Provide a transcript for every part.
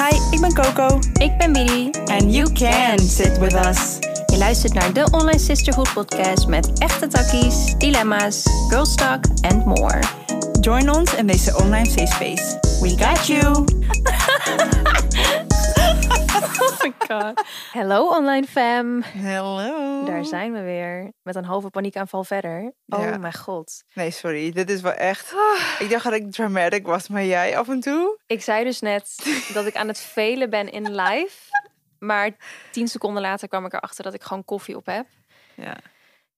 Hi, ik ben Coco. Ik ben Bidi. And you can sit with us. Je luistert naar de Online Sisterhood podcast met echte takkies, dilemma's, girls talk and more. Join ons in deze online safe space. We got you. God. Hello online fam. Hello. Daar zijn we weer. Met een halve paniekaanval verder. Oh Ja. mijn god. Nee, sorry. Dit is wel echt... Ik dacht dat ik dramatic was, maar jij af en toe? Ik zei dus net dat ik aan het velen ben in live. Maar tien seconden later kwam ik erachter dat ik gewoon koffie op heb. Ja.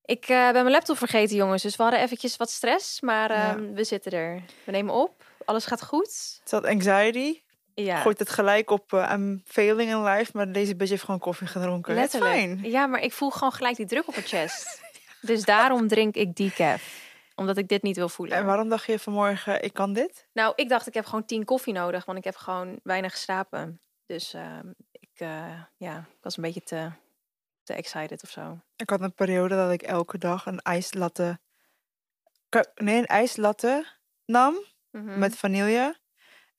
Ik eh, ben mijn laptop vergeten, jongens. Dus we hadden eventjes wat stress. Maar Ja. ehm, we zitten er. We nemen op. Alles gaat goed. Is dat anxiety? Ja, Gooit het gelijk op eh, I'm failing in life, maar deze bitch heeft gewoon koffie gedronken. Letterlijk. fijn. Ja, maar ik voel gewoon gelijk die druk op mijn chest. dus daarom drink ik decaf. Omdat ik dit niet wil voelen. En waarom dacht je vanmorgen, ik kan dit? Nou, ik dacht ik heb gewoon tien koffie nodig. Want ik heb gewoon weinig geslapen. Dus ehm, ik, eh, ja, ik was een beetje te, te excited of zo. Ik had een periode dat ik elke dag een ijslatte... Nee, een ijslatte nam Mhm. met vanille.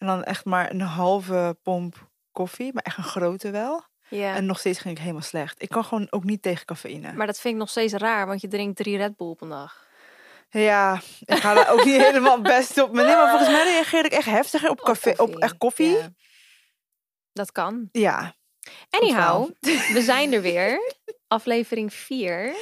En dan echt maar een halve pomp koffie, maar echt een grote wel. Ja. En nog steeds ging ik helemaal slecht. Ik kan gewoon ook niet tegen cafeïne. Maar dat vind ik nog steeds raar, want je drinkt drie Red Bull op een dag. Ja, ik ga daar ook niet helemaal best op. Maar nee, maar volgens mij reageer ik echt heftiger op, café, op echt koffie. Ja. Ja. Dat kan. ja. Anyhow, we zijn er weer. Aflevering 4.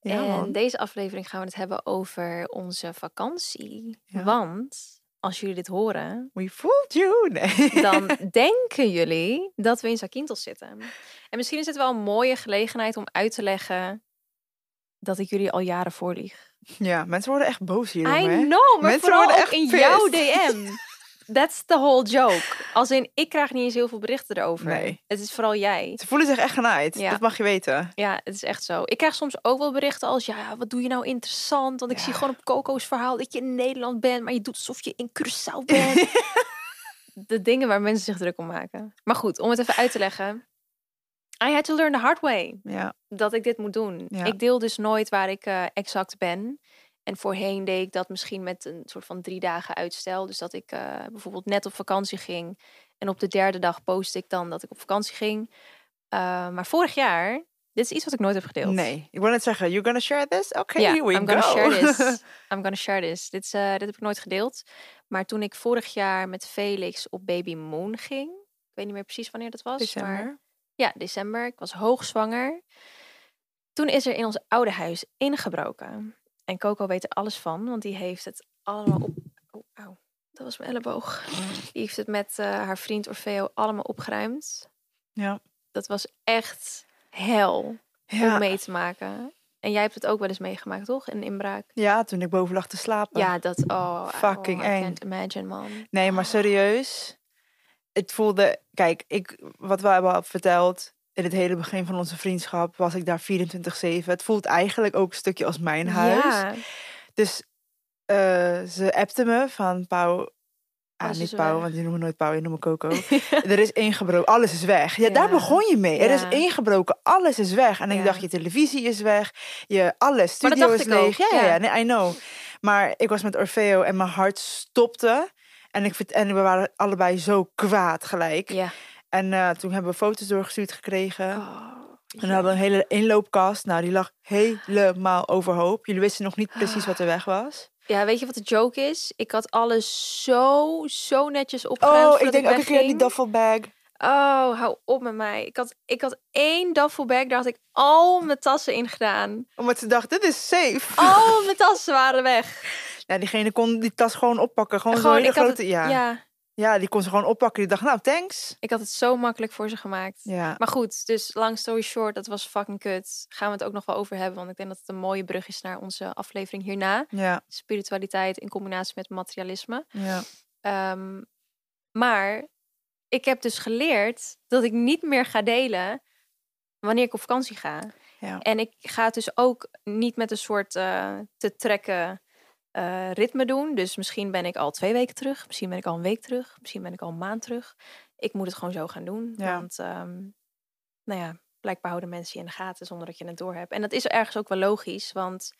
Ja, en man. deze aflevering gaan we het hebben over onze vakantie. Ja. Want als jullie dit horen, We fooled you. Nee. dan denken jullie dat we in Zakynthos zitten. En misschien is het wel een mooie gelegenheid om uit te leggen dat ik jullie al jaren voorlieg. Ja, mensen worden echt boos hierom, I hè? know, maar Mensen vooral worden ook echt in jouw. DM. That's the whole joke. Als in, ik krijg niet eens heel veel berichten erover. Nee. Het is vooral jij. Ze voelen zich echt genaaid. Ja. Dat mag je weten. Ja, het is echt zo. Ik krijg soms ook wel berichten als, ja, wat doe je nou interessant? Want ik zie gewoon op Coco's verhaal dat je in Nederland bent, maar je doet alsof je in Curaçao bent. De dingen waar mensen zich druk om maken. Maar goed, om het even uit te leggen. I had to learn the hard way Ja. dat ik dit moet doen. Ja. Ik deel dus nooit waar ik eh, exact ben. En voorheen deed ik dat misschien met een soort van drie dagen uitstel. Dus dat ik eh, bijvoorbeeld net op vakantie ging. En op de derde dag post ik dan dat ik op vakantie ging. Uh, maar vorig jaar, dit is iets wat ik nooit heb gedeeld. Nee. Ik wil net zeggen, you're gonna share this? Oké, Ja, here we I'm go. gonna share this. I'm gonna share this. Dit, eh, dit heb ik nooit gedeeld. Maar toen ik vorig jaar met Felix op Baby Moon ging. Ik weet niet meer precies wanneer dat was. Maar December. ja, december. Ik was hoogzwanger. Toen is er in ons oude huis ingebroken. En Coco weet er alles van, want die heeft het allemaal op... Oh, auw. Dat was mijn elleboog. Die heeft het met eh, haar vriend Orfeo allemaal opgeruimd. Ja. Dat was echt hel om Ja. mee te maken. En jij hebt het ook wel eens meegemaakt, toch? Een inbraak. ja, toen ik boven lag te slapen. Ja, dat... Oh, Fucking oh, I eng. can't imagine, man. Nee, maar serieus. Het voelde... Kijk, ik, wat we hebben al verteld... In het hele begin van onze vriendschap was ik daar 24-7. Het voelt eigenlijk ook een stukje als mijn huis. Ja, Dus eh, ze appte me van Pauw. Ah, niet Pauw, weg. want die noemen nooit Pauw, die noemen Coco. er is ingebroken, alles is weg. Ja, daar begon je mee. Er is ingebroken, alles is weg. En ik dacht, je televisie is weg, je alles, studio is leeg. Ja, ja, nee, I know. Maar ik was met Orfeo en mijn hart stopte. En, ik, en we waren allebei zo kwaad gelijk. ja. En eh, toen hebben we foto's doorgestuurd gekregen. Oh, En we hadden een hele inloopkast. Nou, die lag helemaal overhoop. Jullie wisten nog niet precies wat er weg was. Ja, weet je wat de joke is? Ik had alles zo, zo netjes opgeruimd Oh, ik denk ook een keer die duffelbag. Oh, hou op met mij. Ik had, ik had één duffelbag, daar had ik al mijn tassen in gedaan. Omdat ze dacht, dit is safe. Al mijn tassen waren weg. Ja, diegene kon die tas gewoon oppakken. Gewoon, Gewoon, zo'n hele grote... het, ja. ja. Ja, die kon ze gewoon oppakken. Die dacht, nou, thanks. ik had het zo makkelijk voor ze gemaakt. Ja. Maar goed, dus long story short, dat was fucking kut. Gaan we het ook nog wel over hebben, want ik denk dat het een mooie brug is naar onze aflevering hierna. Ja, Spiritualiteit in combinatie met materialisme. ja. Ehm, maar ik heb dus geleerd dat ik niet meer ga delen wanneer ik op vakantie ga. Ja. En ik ga het dus ook niet met een soort eh, te trekken eh, ritme doen. Dus misschien ben ik al twee weken terug. Misschien ben ik al een week terug. Misschien ben ik al een maand terug. Ik moet het gewoon zo gaan doen. Ja. Want ehm, nou ja, blijkbaar houden mensen je in de gaten zonder dat je het doorhebt. En dat is ergens ook wel logisch. Want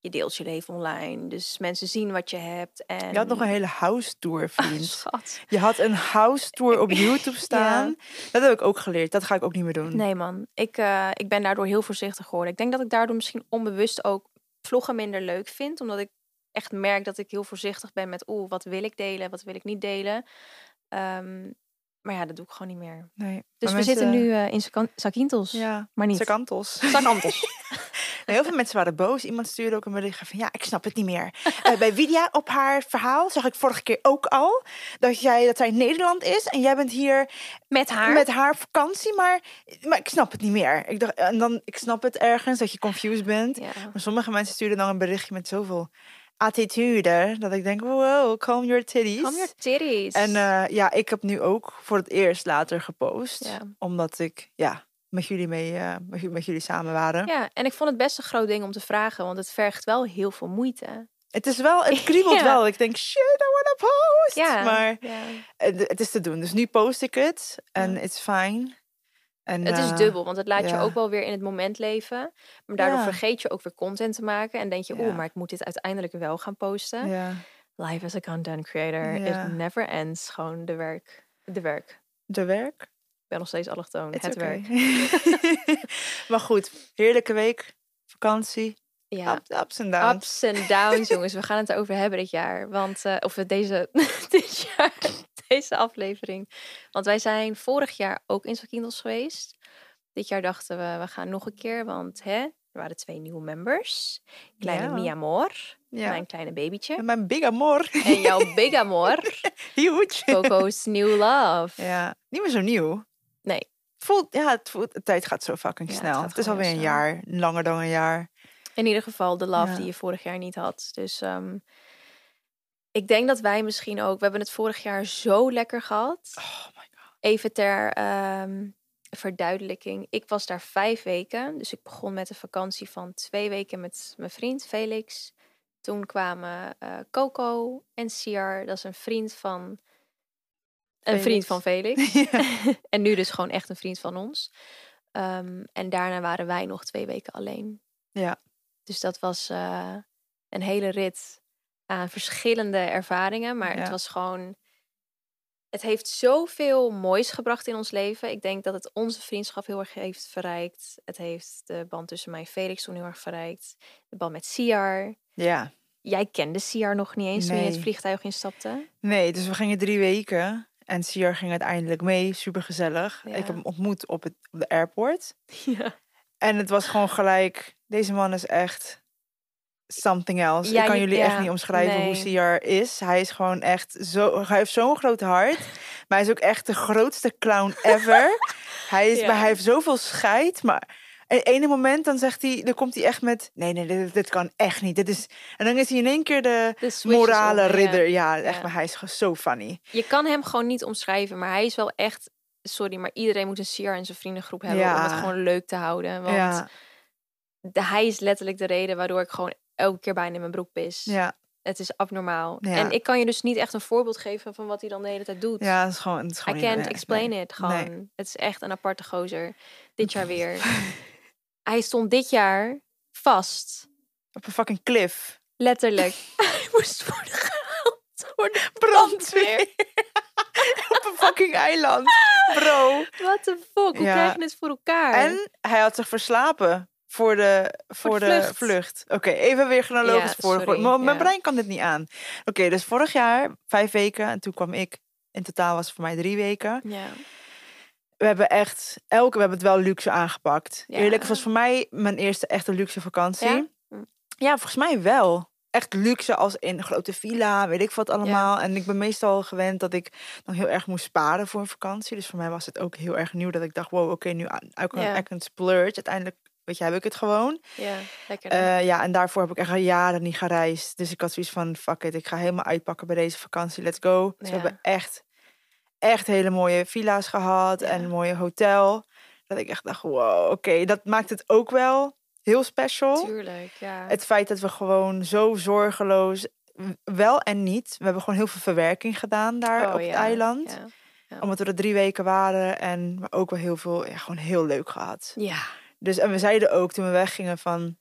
je deelt je leven online. Dus mensen zien wat je hebt. En... Je had nog een hele house tour, vriend. schat. Je had een house tour op YouTube staan. Dat heb ik ook geleerd. Dat ga ik ook niet meer doen. Nee man, ik, eh, ik ben daardoor heel voorzichtig geworden. Ik denk dat ik daardoor misschien onbewust ook vloggen minder leuk vind. Omdat ik echt merk dat ik heel voorzichtig ben met... oeh, wat wil ik delen, wat wil ik niet delen. Ehm, maar ja, dat doe ik gewoon niet meer. Nee. Dus we zitten nu eh, in Zakintels. Ja, maar niet. Sakantos. Zakantels. Nee, heel veel mensen waren boos. Iemand stuurde ook een bericht van ja, ik snap het niet meer. Eh, bij Widia op haar verhaal zag ik vorige keer ook al dat, jij, dat zij in Nederland is en jij bent hier Met haar. met haar op vakantie, maar, maar ik snap het niet meer. Ik dacht, en dan, ik snap het ergens dat je confused bent. Ja. Maar sommige mensen sturen dan een berichtje met zoveel attitude dat ik denk, wow, calm your titties. Calm your titties. En eh, ja, ik heb nu ook voor het eerst later gepost. Ja. Omdat ik ja, met jullie mee, eh, met, ju- met jullie samen waren. Ja, en ik vond het best een groot ding om te vragen, want het vergt wel heel veel moeite. Het is wel, het kriebelt Ja. wel. Ik denk, shit, I wanna post. Ja, Maar ja. het, het is te doen. Dus nu post ik het en it's fine. En, het is eh, dubbel, want het laat je ook wel weer in het moment leven. Maar daardoor vergeet je ook weer content te maken. En denk je, oeh, Ja. maar ik moet dit uiteindelijk wel gaan posten. Life as a content creator, it never ends. Gewoon de werk. De werk. de werk. Ik ben nog steeds allochtoon. Het okay. werk. maar goed, heerlijke week. Vakantie. Ja. Up- ups en downs. Ups en downs, jongens. We gaan het erover hebben dit jaar. Want, eh, of deze, dit jaar, deze aflevering. Want wij zijn vorig jaar ook in Zakindels geweest. Dit jaar dachten we, we gaan nog een keer. Want hè, er waren twee nieuwe members. Kleine Ja. Mia Amor, Ja. mijn kleine babytje. En mijn big amor. En jouw big amor, Huge. Coco's New Love. Ja, niet meer zo nieuw. Nee. Voelt, ja, het voelt, de tijd gaat zo fucking Ja, het snel. gaat Het, is alweer een jaar. Langer dan een jaar. In ieder geval de love die je vorig jaar niet had. Dus ehm, ik denk dat wij misschien ook... We hebben het vorig jaar zo lekker gehad. Oh my god. Even ter ehm, verduidelijking. Ik was daar vijf weken. Dus ik begon met een vakantie van twee weken met mijn vriend Felix. Toen kwamen eh, Coco en Siar. Dat is een vriend van... Een vriend van Felix. Ja. en nu dus gewoon echt een vriend van ons. Ehm, en daarna waren wij nog twee weken alleen. Ja. Dus dat was eh, een hele rit aan verschillende ervaringen. Maar Ja. het was gewoon. Het heeft zoveel moois gebracht in ons leven. Ik denk dat het onze vriendschap heel erg heeft verrijkt. Het heeft de band tussen mij en Felix toen heel erg verrijkt. De band met Siar. ja. Jij kende Siar nog niet eens toen je het vliegtuig instapte. Nee, dus we gingen drie weken. En Siar ging uiteindelijk mee. Super gezellig. Ja. Ik heb hem ontmoet op, het, op de airport. Ja. En het was gewoon gelijk. Deze man is echt something else. Ja, ik kan jullie ja, echt niet omschrijven hoe. Siar is. Hij is gewoon echt zo. Hij heeft zo'n groot hart. maar hij is ook echt de grootste clown ever. hij, is, Ja. maar hij heeft zoveel scheid. Maar in ene moment dan zegt hij, dan komt hij echt met, nee, nee, dit, dit kan echt niet. Dit is, en dan is hij in één keer de morale ridder. Ja, echt, Ja. maar hij is gewoon zo funny. Je kan hem gewoon niet omschrijven, maar hij is wel echt. Sorry, maar iedereen moet een Siar in zijn vriendengroep hebben om het gewoon leuk te houden. Want Ja, de, hij is letterlijk de reden waardoor ik gewoon elke keer bijna in mijn broek pis. ja, Het is abnormaal. Ja. En ik kan je dus niet echt een voorbeeld geven van wat hij dan de hele tijd doet. ja, het is gewoon, het is I gewoon niet- can't explain nee. it. Gewoon. Nee. Het is echt een aparte gozer. Dit jaar weer. hij stond dit jaar vast. Op een fucking cliff. Letterlijk. hij moest worden gehaald door de Brandweer. Op een fucking eiland. Bro. What the fuck? Hoe Ja. krijg je het voor elkaar? En hij had zich verslapen voor de, voor de vlucht. vlucht. Oké, even weer chronologisch Ja, voor. Mijn ja. brein kan dit niet aan. Oké, dus vorig jaar vijf weken. En toen kwam ik. In totaal was het voor mij drie weken. Ja. We hebben echt, elke, we hebben het wel luxe aangepakt. Ja. Eerlijk, het was voor mij mijn eerste echte luxe vakantie. Ja? Volgens mij wel. Echt luxe als in een grote villa, weet ik wat allemaal. En ik ben meestal gewend dat ik dan heel erg moest sparen voor een vakantie. Dus voor mij was het ook heel erg nieuw dat ik dacht, wow, oké, nu I can, Ja. I can splurge. Uiteindelijk, weet je, heb ik het gewoon. Ja, lekker. Eh, ja, en daarvoor heb ik echt al jaren niet gereisd. Dus ik had zoiets van, fuck it, ik ga helemaal uitpakken bij deze vakantie. Let's go. Ze Ja. hebben echt, echt hele mooie villa's gehad Ja. en een mooie hotel. Dat ik echt dacht, wow, oké, dat maakt het ook wel heel special. Tuurlijk, ja. Het feit dat we gewoon zo zorgeloos, wel en niet. We hebben gewoon heel veel verwerking gedaan daar Oh, op het eiland. Ja. Omdat we er drie weken waren en ook wel heel veel, ja, gewoon heel leuk gehad. ja. Dus en we zeiden ook toen we weggingen van,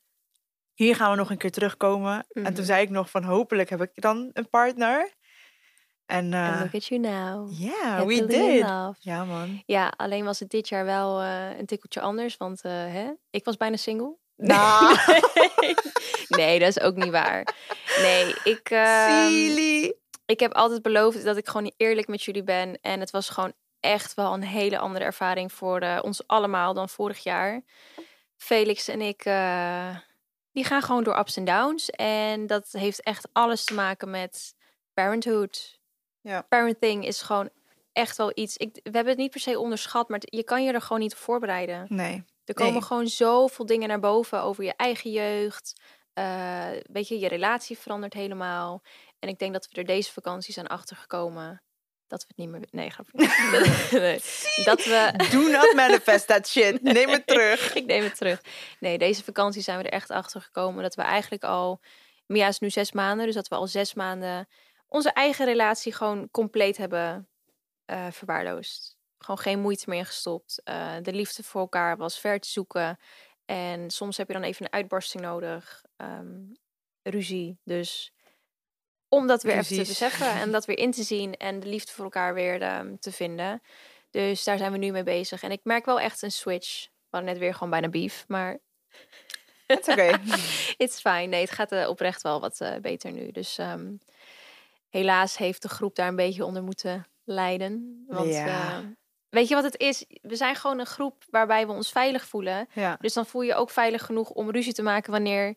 hier gaan we nog een keer terugkomen. En Mhm. toen zei ik nog van, hopelijk heb ik dan een partner. En eh look at you now. ja, we did. Ja, man. Ja, alleen was het dit jaar wel eh, een tikkeltje anders. Want eh, hè, ik was bijna single. Nou. nee. nee, dat is ook niet waar. Nee, ik, ehm, Silly. ik heb altijd beloofd dat ik gewoon eerlijk met jullie ben. En het was gewoon echt wel een hele andere ervaring voor eh, ons allemaal dan vorig jaar. Felix en ik, eh, die gaan gewoon door ups en downs. En dat heeft echt alles te maken met parenthood. Ja. Parenting is gewoon echt wel iets. Ik, we hebben het niet per se onderschat, maar je kan je er gewoon niet op voorbereiden. Nee. Er komen Nee. gewoon zoveel dingen naar boven over je eigen jeugd. Eh, weet je, je relatie verandert helemaal. En ik denk dat we er deze vakantie zijn achtergekomen. Dat we het niet meer... Nee, grapje. nee. Dat we... Do not manifest that shit. Neem het terug. ik neem het terug. Nee, deze vakantie zijn we er echt achter gekomen dat we eigenlijk al. Mia is nu zes maanden, dus dat we al zes maanden onze eigen relatie gewoon compleet hebben eh, verwaarloosd. Gewoon geen moeite meer gestopt. Eh, de liefde voor elkaar was ver te zoeken. En soms heb je dan even een uitbarsting nodig. ehm, ruzie. Dus om dat weer even te beseffen en dat weer in te zien en de liefde voor elkaar weer ehm, te vinden. Dus daar zijn we nu mee bezig. En ik merk wel echt een switch. We hadden net weer gewoon bijna beef, maar Het is oké. it's fine. Nee, het gaat eh, oprecht wel wat eh, beter nu. Dus ehm, helaas heeft de groep daar een beetje onder moeten lijden. Want Ja. eh, weet je wat het is? We zijn gewoon een groep waarbij we ons veilig voelen. Ja. Dus dan voel je je ook veilig genoeg om ruzie te maken wanneer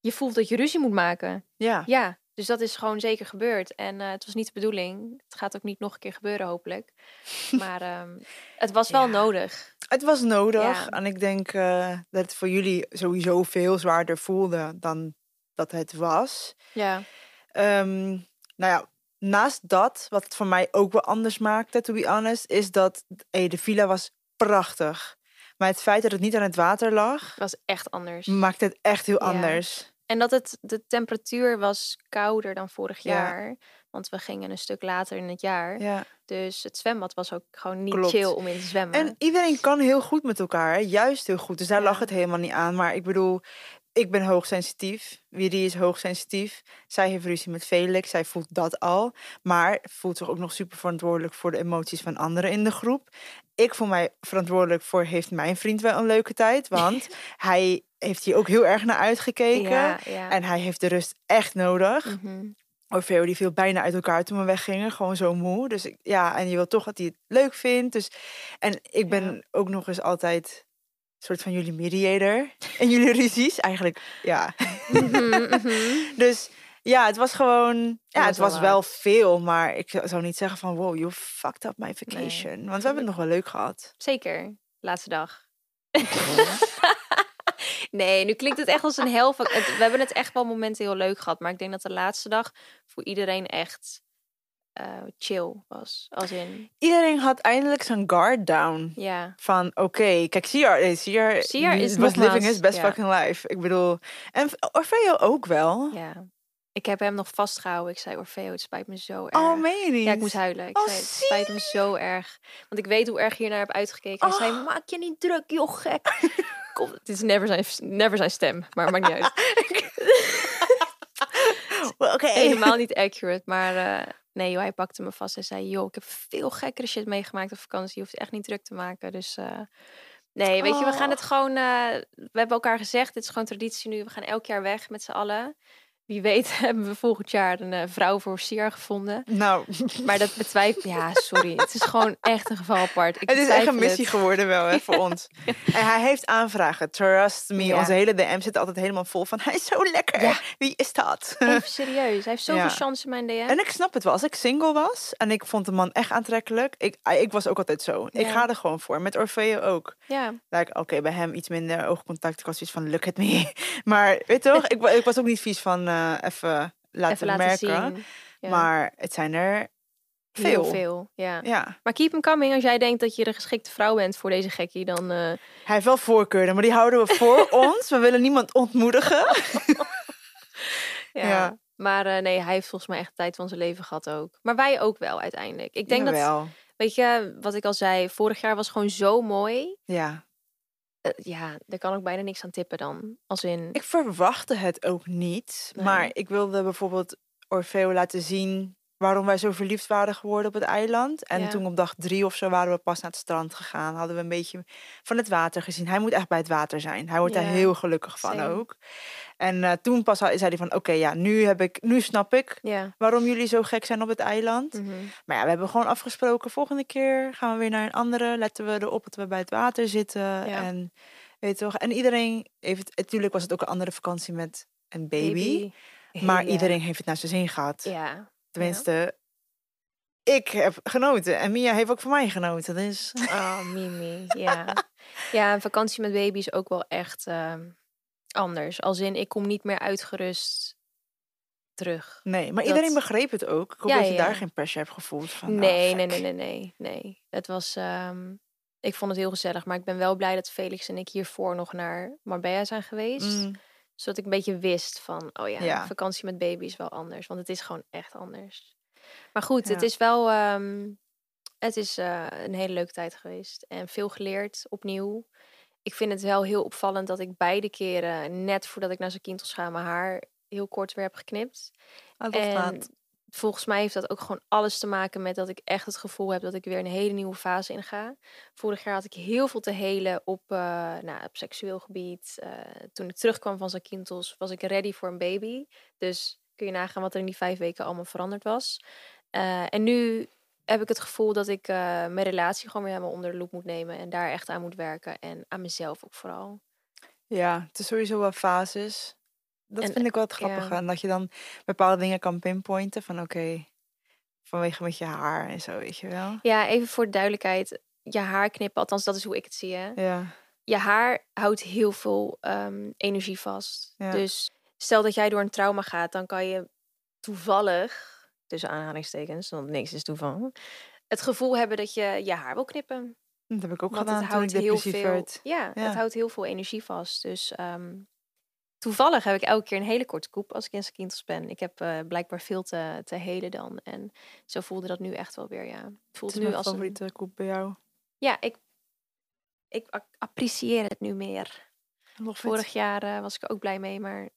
je voelt dat je ruzie moet maken. Ja. Ja, dus dat is gewoon zeker gebeurd. En eh, het was niet de bedoeling. Het gaat ook niet nog een keer gebeuren, hopelijk. Maar ehm, het was wel Ja. nodig. Het was nodig. Ja. En ik denk eh, dat het voor jullie sowieso veel zwaarder voelde dan dat het was. Ja. Ehm, nou ja, naast dat, wat het voor mij ook wel anders maakte, to be honest, is dat hey, de villa was prachtig. Maar het feit dat het niet aan het water lag, was echt anders. maakte het echt heel Ja. anders. En dat het, de temperatuur was kouder dan vorig Ja. jaar. Want we gingen een stuk later in het jaar. Ja. Dus het zwembad was ook gewoon niet Klopt. chill om in te zwemmen. En iedereen kan heel goed met elkaar, hè? juist heel goed. Dus daar Ja. lag het helemaal niet aan. Maar ik bedoel, ik ben hoogsensitief. Wiri is hoogsensitief. Zij heeft ruzie met Felix. Zij voelt dat al. Maar voelt zich ook nog super verantwoordelijk voor de emoties van anderen in de groep. Ik voel mij verantwoordelijk voor, heeft mijn vriend wel een leuke tijd? Want hij heeft hier ook heel erg naar uitgekeken. ja, ja. En hij heeft de rust echt nodig. Mhm. Orfeo die viel bijna uit elkaar toen we weggingen. Gewoon zo moe. Dus ja, en je wil toch dat hij het leuk vindt. Dus, en ik ben Ja. ook nog eens altijd soort van jullie mediator. En jullie ruzies eigenlijk, ja. Mhm, mhm. Dus ja, het was gewoon... Ja, was het was wel veel. Maar ik zou- niet zeggen van... Wow, you fucked up my vacation. Want we hebben het nog wel leuk gehad. Zeker. Laatste dag. nee, nu klinkt het echt als een hel. van- het- We hebben het echt wel momenten heel leuk gehad. Maar ik denk dat de laatste dag voor iedereen echt eh, chill was. Als in, Iedereen had eindelijk zijn guard down. ja. Van oké, kijk, Siar, Siar, Siar is was living his best ja. fucking life. Ik bedoel, en Orfeo ook wel. Ja. Ik heb hem nog vastgehouden. Ik zei, Orfeo, het spijt me zo erg. Oh, meen je niet? Ja, ik moest huilen. Ik Oh, zei, het spijt me zo erg. Want ik weet hoe erg je hier naar hebt uitgekeken. Hij zei, Oh. maak je niet druk, joh, gek. Kom, het is never zijn, never zijn stem, maar maakt niet uit. Well, Oké. Helemaal niet accurate, maar eh, nee, joh, hij pakte me vast en zei, joh, ik heb veel gekkere shit meegemaakt op vakantie. Je hoeft echt niet druk te maken, dus... eh, Nee, weet je, we gaan Oh. het gewoon... eh, we hebben elkaar gezegd, dit is gewoon traditie nu. We gaan elk jaar weg met z'n allen. Wie weet hebben we volgend jaar een eh, vrouw voor Sier gevonden. Nou, Maar dat betwijfel... Ja, sorry. Het is gewoon echt een geval apart. Ik het is echt een missie het. geworden wel hè, voor ons. En hij heeft aanvragen. Trust me. Ja. Onze hele DM zit altijd helemaal vol van... Hij is zo lekker. Ja. Wie is dat? Even serieus. Hij heeft zoveel Ja. chance in mijn DM. En ik snap het wel. Als ik single was en ik vond de man echt aantrekkelijk... Ik, ah, ik was ook altijd zo. Ik ga er gewoon voor. Met Orfeo ook. Ja, Like, Oké, bij hem iets minder oogcontact. Ik was iets van, look at me. Maar weet toch? ik, ik was ook niet vies van eh, even laten even laten merken. Ja. Maar het zijn er Heel veel. veel, ja. Ja. Maar keep him coming. Als jij denkt dat je de geschikte vrouw bent voor deze gekkie, dan... eh, Hij heeft wel voorkeuren, maar die houden we voor ons. We willen niemand ontmoedigen. ja. Ja. Maar eh, nee, hij heeft volgens mij echt de tijd van zijn leven gehad ook. Maar wij ook wel uiteindelijk. Ik denk dat, weet je, wat ik al zei, vorig jaar was gewoon zo mooi. Ja. Eh, ja, daar kan ook bijna niks aan tippen dan. Als in, Ik verwachtte het ook niet. Nee. Maar ik wilde bijvoorbeeld Orfeo laten zien waarom wij zo verliefd waren geworden op het eiland. En Ja. toen op dag drie of zo waren we pas naar het strand gegaan. Hadden we een beetje van het water gezien. Hij moet echt bij het water zijn. Hij wordt daar heel gelukkig van same. ook. En eh, toen pas zei hij van, oké, ja, nu, heb ik, nu snap ik ja. waarom jullie zo gek zijn op het eiland. mhm. Maar ja, we hebben gewoon afgesproken, volgende keer gaan we weer naar een andere. Letten we erop dat we bij het water zitten. En weet toch, en iedereen heeft, natuurlijk was het ook een andere vakantie met een baby. Maar iedereen heeft het naar zijn zin gehad. Ja. Tenminste, ik heb genoten en Mia heeft ook van mij genoten. Dus Oh, Mimi. Ja. ja, een vakantie met baby is ook wel echt ehm, anders. Als in, ik kom niet meer uitgerust terug. nee, maar Dat- iedereen begreep het ook. Ik hoop Ja, dat je ja, daar geen pressure hebt gevoeld. Van, Nee, nee, nee, nee, nee, nee. Het was, ehm, ik vond het heel gezellig. Maar ik ben wel blij dat Felix en ik hiervoor nog naar Marbella zijn geweest. Mm, Zodat ik een beetje wist van, oh ja, Ja. vakantie met baby is wel anders. Want het is gewoon echt anders. Maar goed, het is wel, ehm, het is eh, een hele leuke tijd geweest. En veel geleerd, opnieuw. Ik vind het wel heel opvallend dat ik beide keren, net voordat ik naar zijn kinders ga, mijn haar heel kort weer heb geknipt. dat En. Volgens mij heeft dat ook gewoon alles te maken met dat ik echt het gevoel heb dat ik weer een hele nieuwe fase inga. Vorig jaar had ik heel veel te helen op, eh, nou, op seksueel gebied. Eh, toen ik terugkwam van zijn kindels was ik ready voor een baby. Dus kun je nagaan wat er in die vijf weken allemaal veranderd was. Eh, en nu heb ik het gevoel dat ik mijn relatie gewoon weer helemaal onder de loep moet nemen. En daar echt aan moet werken. En aan mezelf ook vooral. Ja, het is sowieso wel fases. Dat En, vind ik wel het ja. grappige. En dat je dan bepaalde dingen kan pinpointen. Van oké, vanwege met je haar en zo, weet je wel. Ja, even voor de duidelijkheid. Je haar knippen, althans dat is hoe ik het zie. Hè? Ja, je haar houdt heel veel ehm, energie vast. Ja. Dus stel dat jij door een trauma gaat, dan kan je toevallig, tussen aanhalingstekens, want niks is toeval, het gevoel hebben dat je je haar wil knippen. dat heb ik ook Want gedaan het toen ik houdt heel veel. werd. Ja, Ja. het houdt heel veel energie vast. Dus ehm, toevallig heb ik elke keer een hele korte koep als ik in Zakintels ben. Ik heb eh, blijkbaar veel te, te helen dan. En zo voelde dat nu echt wel weer, ja. Het voelt nu als een- favoriete koep bij jou. Ja, ik, ik apprecieer het nu meer. Vorig jaar eh, was ik ook blij mee, maar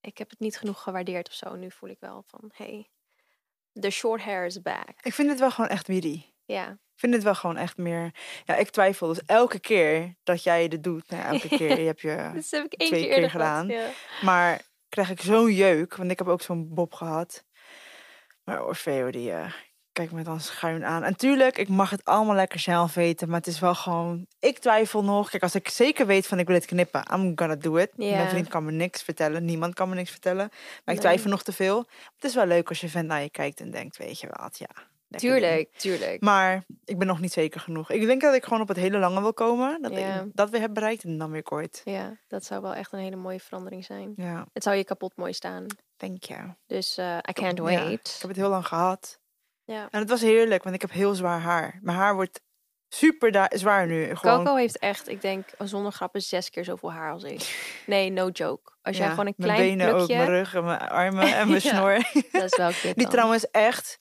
ik heb het niet genoeg gewaardeerd of zo. Nu voel ik wel van, hey, the short hair is back. Ik vind het wel gewoon echt witty. Ja, vind het wel gewoon echt meer... Ja, ik twijfel dus elke keer dat jij dit doet. Nou, elke keer je hebt je... dat heb ik één twee keer keer eerder gehad, gedaan. Ja. Maar krijg ik zo'n jeuk, want ik heb ook zo'n bob gehad. Maar Orfeo, die eh, kijkt me dan schuin aan. En tuurlijk, ik mag het allemaal lekker zelf weten, maar het is wel gewoon... Ik twijfel nog. Kijk, als ik zeker weet van ik wil het knippen, I'm gonna do it. Mijn vriend kan me niks vertellen, niemand kan me niks vertellen. Maar ik twijfel nog te veel. Het is wel leuk als je vent naar je kijkt en denkt, weet je wat, ja. Tuurlijk, tuurlijk. Maar ik ben nog niet zeker genoeg. Ik denk dat ik gewoon op het hele lange wil komen. Dat Ja. ik dat weer heb bereikt en dan weer kort. Ja, dat zou wel echt een hele mooie verandering zijn. Ja, Het zou je kapot mooi staan. thank you. Dus eh, I can't Ja, wait. ik heb het heel lang gehad. Ja. En het was heerlijk, want ik heb heel zwaar haar. Mijn haar wordt super zwaar nu. Gewoon, Coco heeft echt, ik denk, zonder grappen, zes keer zoveel haar als ik. Nee, no joke. Als jij ja, gewoon een mijn klein benen ook, mijn rug en mijn armen en mijn Ja. snor. Dat is wel Die trouwens echt...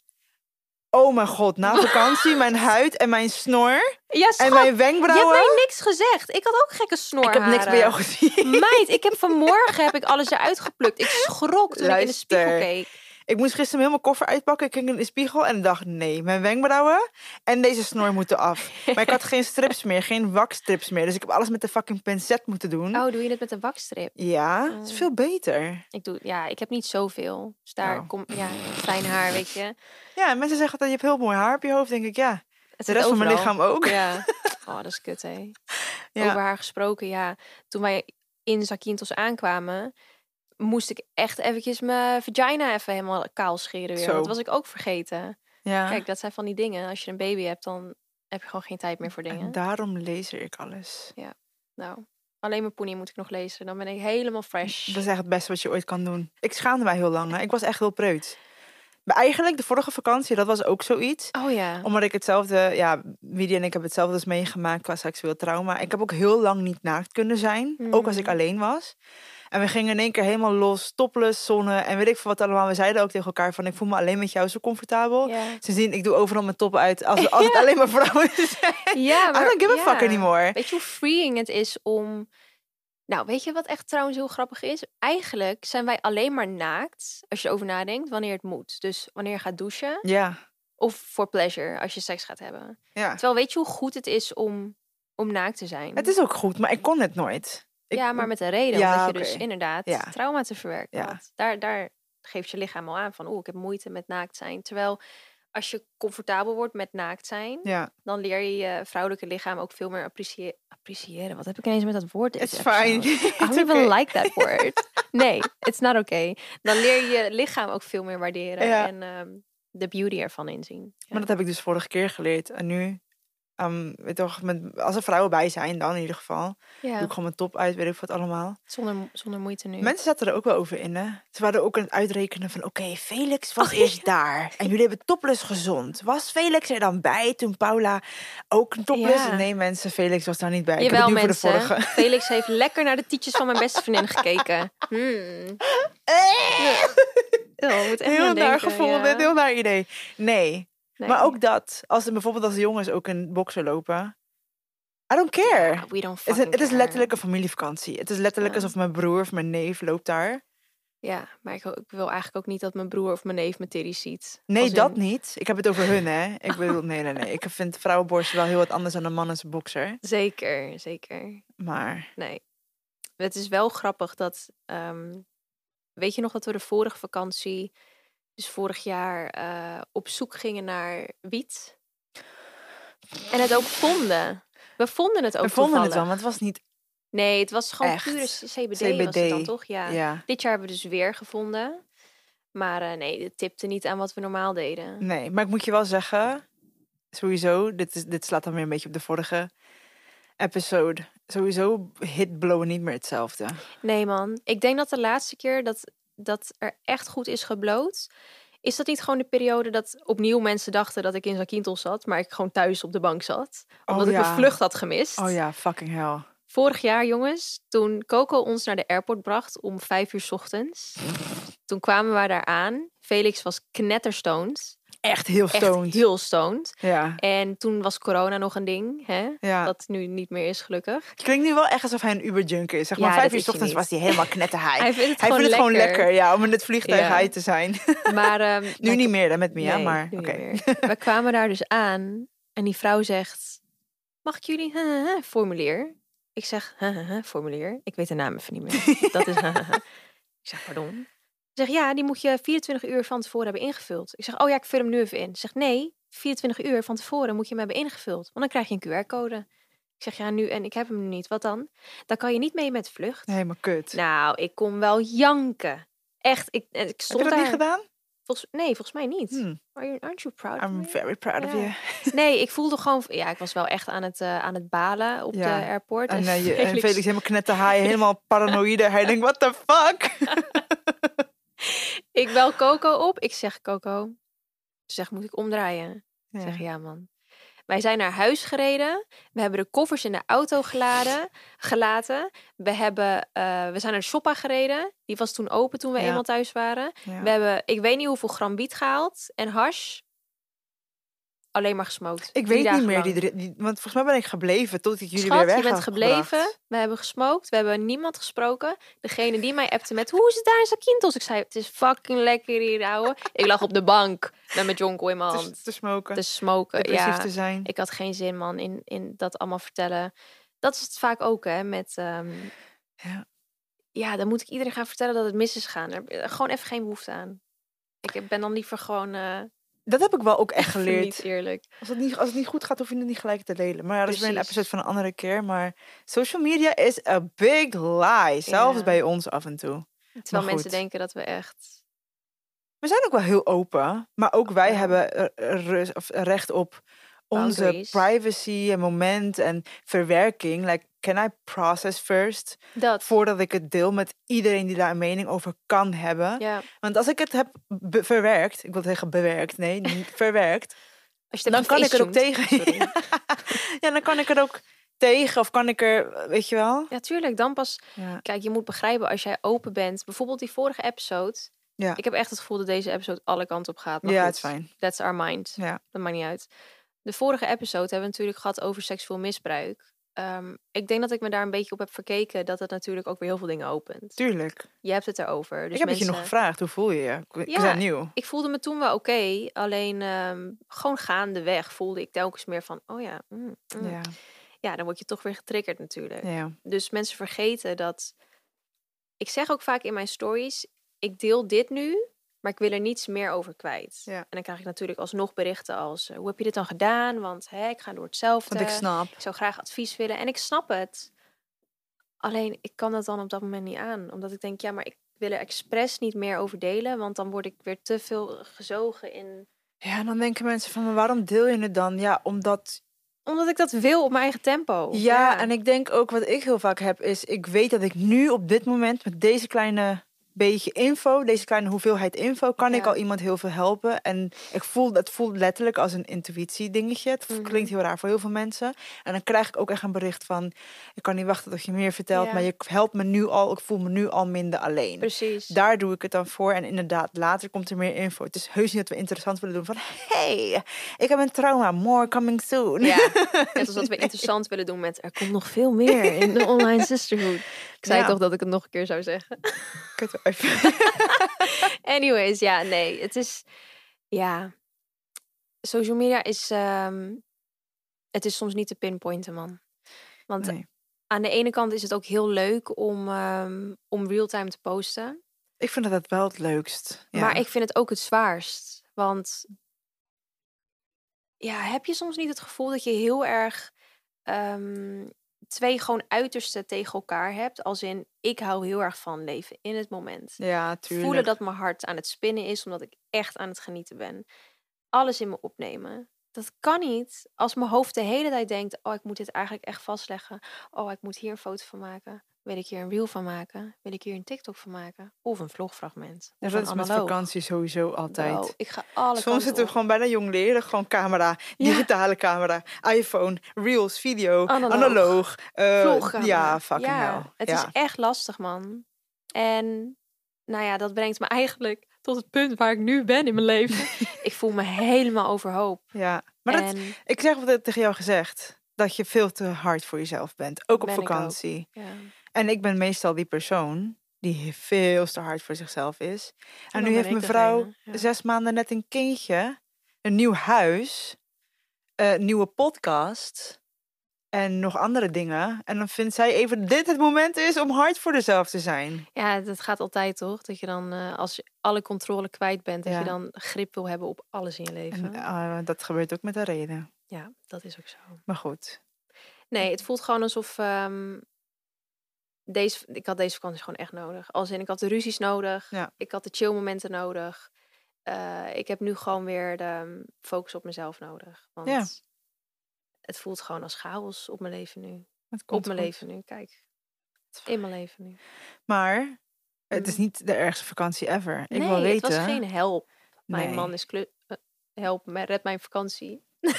Oh mijn god, na vakantie, mijn huid en mijn snor Ja, en mijn je hebt wenkbrauwen. mij niks gezegd. Ik had ook gekke snorharen. Ik heb niks bij jou gezien. Meid, ik heb vanmorgen heb ik alles eruit geplukt. Ik schrok toen ik in de spiegel keek. Ik moest gisteren mijn koffer uitpakken. Ik keek in de spiegel en dacht, nee, mijn wenkbrauwen en deze snor moeten af. Maar ik had geen strips meer, geen wakstrips meer. Dus ik heb alles met de fucking pincet moeten doen. Oh, doe je het met een wakstrip? Ja, het is Oh. veel beter. Ik doe, ja, ik heb niet zoveel. Dus daar Oh. komt, ja, fijn haar, weet je. Ja, en mensen zeggen dat je hebt heel mooi haar op je hoofd. denk ik, ja. Het De rest van mijn lichaam ook. Ja. Oh, dat is kut, hè. Ja. Over haar gesproken, ja. Toen wij in Zakynthos aankwamen, moest ik echt eventjes mijn vagina even helemaal kaal scheren weer. Zo. Dat was ik ook vergeten. Ja. Kijk, dat zijn van die dingen. Als je een baby hebt, dan heb je gewoon geen tijd meer voor dingen. En daarom laser ik alles. Nou, alleen mijn poenie moet ik nog lezen. Dan ben ik helemaal fresh. Dat is echt het beste wat je ooit kan doen. Ik schaamde mij heel lang. Hè. Ik was echt heel preut. Maar eigenlijk, de vorige vakantie, dat was ook zoiets. Oh ja. Omdat ik hetzelfde, ja, Widie en ik hebben hetzelfde dus meegemaakt qua seksueel trauma. Ik heb ook heel lang niet naakt kunnen zijn, ook als ik Mhm. alleen was. En we gingen in één keer helemaal los, topless, zonnen en weet ik veel wat allemaal. We zeiden ook tegen elkaar van, ik voel me alleen met jou zo comfortabel. Ja. Sindsdien, ik doe overal mijn top uit als, als het alleen maar vrouwen zijn. Ja, I don't give a fuck anymore. Weet je hoe freeing het is om. Nou, weet je wat echt trouwens heel grappig is? Eigenlijk zijn wij alleen maar naakt, als je erover nadenkt, wanneer het moet. Dus wanneer je gaat douchen Ja, of voor pleasure, als je seks gaat hebben. ja. Terwijl weet je hoe goed het is om, om naakt te zijn? Het is ook goed, maar ik kon het nooit. Ik- ja, maar met een reden. Ja, omdat je dus inderdaad Ja. trauma te verwerken Ja. had. Daar, daar geeft je lichaam al aan van, oeh, ik heb moeite met naakt zijn. Terwijl als je comfortabel wordt met naakt zijn, dan leer je je vrouwelijke lichaam ook veel meer apprecie- appreciëren. Wat heb ik ineens met dat woord? it's fine. I don't even like that word. Nee, it's not okay. Dan leer je je lichaam ook veel meer waarderen en ehm, de beauty ervan inzien. Maar dat heb ik dus vorige keer geleerd. En nu, weet je toch, met, als er vrouwen bij zijn, dan in ieder geval. ja, Doe ik gewoon mijn top uit, weet ik wat allemaal. zonder, zonder moeite nu. Mensen zaten er ook wel over in, hè. Ze waren ook aan het uitrekenen van, oké, Felix was Oh, eerst daar. En jullie hebben topless gezond. Was Felix er dan bij toen Paula ook een topless? Ja. Nee, mensen, Felix was daar niet bij. Jawel, mensen. voor de vorige. Felix heeft lekker naar de tietjes van mijn beste vriendin gekeken. Hmm. Oh, moet echt Heel naar gevoel, heel naar idee. Nee. Nee. maar ook dat. Als er bijvoorbeeld als de jongens ook een bokser lopen. I don't care. We don't Het is, het is letterlijk een familievakantie. Het is letterlijk alsof mijn broer of mijn neef loopt daar. Ja, maar ik, ik wil eigenlijk ook niet dat mijn broer of mijn neef mijn titties ziet. Nee, dat niet. Ik heb het over hun, hè. Ik bedoel, nee, nee, nee. Ik vind vrouwenborst wel heel wat anders dan een man en zijn bokser. Zeker, zeker. Maar, Nee. Het is wel grappig dat. ehm, weet je nog dat we de vorige vakantie, dus vorig jaar, eh, op zoek gingen naar wiet? En het ook vonden. We vonden het ook we vonden het wel, maar het was niet Nee, het was gewoon Echt. pure CBD, was het dan toch? Ja. Ja. Dit jaar hebben we dus weer gevonden. Maar eh, nee, het tipte niet aan wat we normaal deden. Nee, maar ik moet je wel zeggen, sowieso, dit, is, dit slaat dan weer een beetje op de vorige episode. Sowieso hit blowen niet meer hetzelfde. Nee man, ik denk dat de laatste keer dat, dat er echt goed is gebloot... Is dat niet gewoon de periode dat opnieuw mensen dachten dat ik in Zakynthos zat... maar ik gewoon thuis op de bank zat? Omdat ik ja. mijn vlucht had gemist. Oh ja, fucking hell. Vorig jaar, jongens, toen Coco ons naar de airport bracht om vijf uur 's ochtends... toen kwamen we daar aan. Felix was knetterstoned. Echt heel stoned. Echt heel stoned. Ja, En toen was corona nog een ding, hè? ja. Dat nu niet meer is, gelukkig. Het klinkt nu wel echt alsof hij een Uber-junkie is. Zeg maar, Ja, vijf uur ochtends was hij helemaal knetterhigh. Hij vindt het, Hij gewoon, vindt het lekker. gewoon lekker, ja, om in het vliegtuig high te zijn. Maar ehm, nu niet meer dan met Mia, Nee, maar oké. We kwamen daar dus aan en die vrouw zegt: Mag ik jullie formulier? Ik zeg: formulier. Ik weet de naam even niet meer. Dat is. Ik zeg: Pardon. Ze zegt: Ja, die moet je 24 uur van tevoren hebben ingevuld. Ik zeg: Oh ja, ik vul hem nu even in. Ze zegt: Nee, 24 uur van tevoren moet je hem hebben ingevuld, want dan krijg je een QR-code. Ik zeg: Ja, nu en ik heb hem nu niet. Wat dan? Dan kan je niet mee met vlucht. Helemaal kut. Nou, ik kon wel janken. Echt, ik, ik Heb je stond dat daar. niet gedaan? Volgens, nee, volgens mij niet. Hmm, Are you, aren't you proud of I'm me? very proud of you. Nee, ik voelde gewoon... Ja, ik was wel echt aan het, eh, aan het balen op Ja, de airport. En, eh, je, en Felix helemaal knetterhigh, helemaal paranoïde. Hij denkt, what the fuck? Ik bel Coco op. Ik zeg, Coco... Ze zegt, moet ik omdraaien? Ik Ja. zeg, ja man. Wij zijn naar huis gereden. We hebben de koffers in de auto geladen, gelaten. We, hebben, eh, we zijn naar shoppa gereden. Die was toen open toen we Ja. eenmaal thuis waren. Ja. We hebben, ik weet niet hoeveel gram wiet gehaald. En hash. Alleen maar gesmoked. Ik weet niet meer, die, die, want volgens mij ben ik gebleven tot ik jullie Schat, weer weg je bent gebleven. gebracht. We hebben gesmoked. We hebben niemand gesproken. Degene die mij appte met... Hoe is het daar in Zakynthos? Ik zei, het is fucking lekker hier, ouwe. Ik lag op de bank met mijn jonko in mijn Te, hand. te smoken, Te smoken, depressief ja. te zijn. Ik had geen zin, man, in, in dat allemaal vertellen. Dat is het vaak ook, hè, met... ehm, Ja. ja, dan moet ik iedereen gaan vertellen dat het mis is gaan. Heb ik gewoon even geen behoefte aan. Ik ben dan liever gewoon... eh Dat heb ik wel ook echt geleerd. niet eerlijk. Als het, niet, als het niet goed gaat, hoef je het niet gelijk te delen. Maar ja, dat is weer een episode van een andere keer. Maar social media is a big lie. Zelfs Ja. bij ons af en toe. Terwijl mensen denken dat we echt... We zijn ook wel heel open. Maar ook wij hebben recht op onze privacy en moment en verwerking. Like, can I process first? Dat. Voordat ik het deel met iedereen die daar een mening over kan hebben. Ja. Want als ik het heb verwerkt, ik wil zeggen bewerkt, nee, niet verwerkt. Als je dan kan ik er ook tegen. Ja, dan kan ik er ook tegen of kan ik er, weet je wel? Ja, tuurlijk. Dan pas. Ja. Kijk, je moet begrijpen als jij open bent. Bijvoorbeeld die vorige episode. Ja. Ik heb echt het gevoel dat deze episode alle kanten op gaat. Maar Ja, het is fijn. That's our mind. Ja. Dat maakt niet uit. De vorige episode hebben we natuurlijk gehad over seksueel misbruik. Ehm, ik denk dat ik me daar een beetje op heb verkeken dat het natuurlijk ook weer heel veel dingen opent. Tuurlijk. Je hebt het erover. Dus ik heb het je nog mensen- gevraagd, hoe voel je je? Ik- Ja. nieuw. Ik voelde me toen wel oké. alleen ehm, gewoon gaandeweg voelde ik telkens meer van... Oh ja, mm, mm. Ja. ja, dan word je toch weer getriggerd natuurlijk. ja. Dus mensen vergeten dat. Ik zeg ook vaak in mijn stories: ik deel dit nu, maar ik wil er niets meer over kwijt. Ja. En dan krijg ik natuurlijk alsnog berichten als: eh, hoe heb je dit dan gedaan? Want hè, ik ga door hetzelfde. Want ik snap. Ik zou graag advies willen en ik snap het. Alleen ik kan dat dan op dat moment niet aan, omdat ik denk: ja, maar ik wil er expres niet meer over delen, want dan word ik weer te veel gezogen in. Ja, en dan denken mensen van, maar waarom deel je het dan? Ja, omdat Omdat ik dat wil op mijn eigen tempo. Ja, en ik denk ook wat ik heel vaak heb is, ik weet dat ik nu op dit moment met deze kleine beetje info, deze kleine hoeveelheid info, kan ik al iemand heel veel helpen. En ik voel, dat voelt letterlijk als een intuïtie dingetje. Het Mhm. klinkt heel raar voor heel veel mensen. En dan krijg ik ook echt een bericht van, ik kan niet wachten tot je meer vertelt, Ja. maar je helpt me nu al, ik voel me nu al minder alleen. Precies. Daar doe ik het dan voor. En inderdaad, later komt er meer info. Het is heus niet dat we interessant willen doen van... hey, ik heb een trauma. More coming soon. Ja, net als dat we interessant willen doen met er komt nog veel meer in de online sisterhood. Ik zei Ja. toch dat ik het nog een keer zou zeggen. Kutwijf. Anyways, ja, nee, het is ja, social media is ehm, het is soms niet te pinpointen, man. Want Nee. aan de ene kant is het ook heel leuk om ehm, om real-time te posten, Ik vind dat wel het leukst. Ja. maar ik vind het ook het zwaarst, want ja, heb je soms niet het gevoel dat je heel erg ehm, twee gewoon uitersten tegen elkaar hebt. Als in, ik hou heel erg van leven in het moment. Ja, tuurlijk. Voelen dat mijn hart aan het spinnen is, omdat ik echt aan het genieten ben. Alles in me opnemen. Dat kan niet als mijn hoofd de hele tijd denkt: Oh, ik moet dit eigenlijk echt vastleggen. Oh, ik moet hier een foto van maken. Wil ik hier een reel van maken? Wil ik hier een TikTok van maken? Of een vlogfragment? Ja, Of dat een is met analoog. vakantie sowieso altijd. Ik ga alle Soms zitten we gewoon bijna jong leren. Gewoon camera, Ja. digitale camera, iPhone, reels, video, Analoog. analoog. eh, ja, fucking Ja, hell. Het ja. is echt lastig, man. En nou ja, dat brengt me eigenlijk tot het punt waar ik nu ben in mijn leven. ik voel me helemaal overhoop. ja. Maar dat, ik zeg wat tegen jou gezegd. Dat je veel te hard voor jezelf bent. Ook op ik ook. vakantie. ja. En ik ben meestal die persoon die veel te hard voor zichzelf is. En dan nu heeft mevrouw ja. zes maanden net een kindje, een nieuw huis, een nieuwe podcast en nog andere dingen. En dan vindt zij even dit het moment is om hard voor zichzelf te zijn. ja, dat gaat altijd toch? Dat je dan, eh, als je alle controle kwijt bent, dat Ja. je dan grip wil hebben op alles in je leven. En eh, dat gebeurt ook met een reden. ja, dat is ook zo. Maar goed. Nee, het voelt gewoon alsof ehm, deze, ik had deze vakantie gewoon echt nodig. Als in, ik had de ruzies nodig. Ja. Ik had de chill momenten nodig. Eh, ik heb nu gewoon weer de ehm, focus op mezelf nodig. Want Ja. het voelt gewoon als chaos op mijn leven nu. Het komt op mijn goed. leven nu, kijk. In mijn leven nu. Maar het is niet de ergste vakantie ever. Ik nee, wil weten. het was geen help. Mijn Nee. man is klu- eh, help, red mijn vakantie.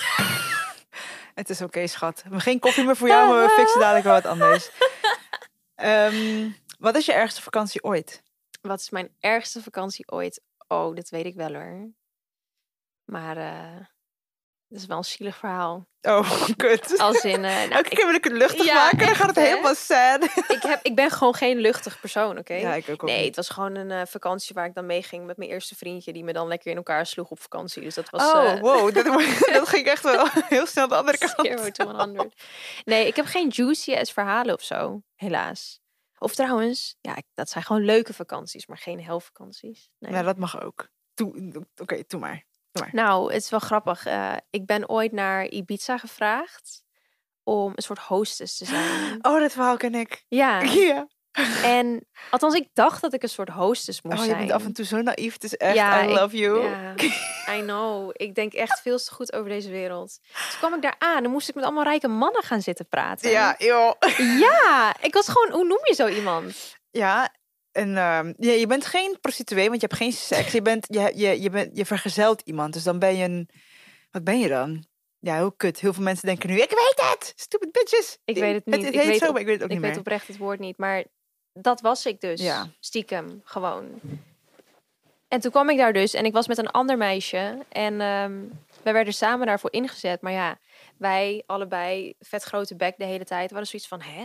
Het is oké, schat. We hebben Geen koffie meer voor jou, maar we fixen dadelijk wel wat anders. Ehm, wat is je ergste vakantie ooit? Wat is mijn ergste vakantie ooit? Oh, dat weet ik wel hoor. Maar eh dat is wel een zielig verhaal. Oh, kut. Als in, eh, nou, Elke keer wil ik het luchtig Ja, maken, dan echt, gaat het hè? helemaal sad. ik, heb, ik ben gewoon geen luchtig persoon, oké? Ja, ik ook, ook Nee, het was gewoon een eh, vakantie waar ik dan mee ging met mijn eerste vriendje, die me dan lekker in elkaar sloeg op vakantie. Dus dat was. Oh, eh, wow, dat, dat ging echt wel heel snel de andere kant. Zero to 100. Nee, ik heb geen juicy as verhalen of zo, helaas. Of trouwens, ja, dat zijn gewoon leuke vakanties, maar geen helvakanties. Nee. Ja, dat mag ook. Oké, doe maar. Nou, het is wel grappig. eh, ik ben ooit naar Ibiza gevraagd om een soort hostess te zijn. Oh, dat verhaal ken ik. Ja, Ja. en althans, ik dacht dat ik een soort hostess moest Oh, je zijn. bent af en toe zo naïef. Het is echt, Ja, I ik- love you. Ja, I know. Ik denk echt veel te goed over deze wereld. Toen kwam ik daar aan en moest ik met allemaal rijke mannen gaan zitten praten. Ja, joh. Ja, ik was gewoon, hoe noem je zo iemand? Ja, en ehm, ja, je bent geen prostituee, want je hebt geen seks. Je, bent, je, je, je, bent, je vergezelt iemand, dus dan ben je een... Wat ben je dan? Ja, heel kut. Heel veel mensen denken nu, ik weet het! Stupid bitches! Ik weet het niet. Het, Ik heet weet zo, op- maar ik weet het ook ik niet weet meer. oprecht het woord niet, maar dat was ik dus. Ja. Stiekem, gewoon. En toen kwam ik daar dus en ik was met een ander meisje. En ehm wij werden samen daarvoor ingezet. Maar ja, wij allebei vet grote bek de hele tijd. We hadden zoiets van, hè?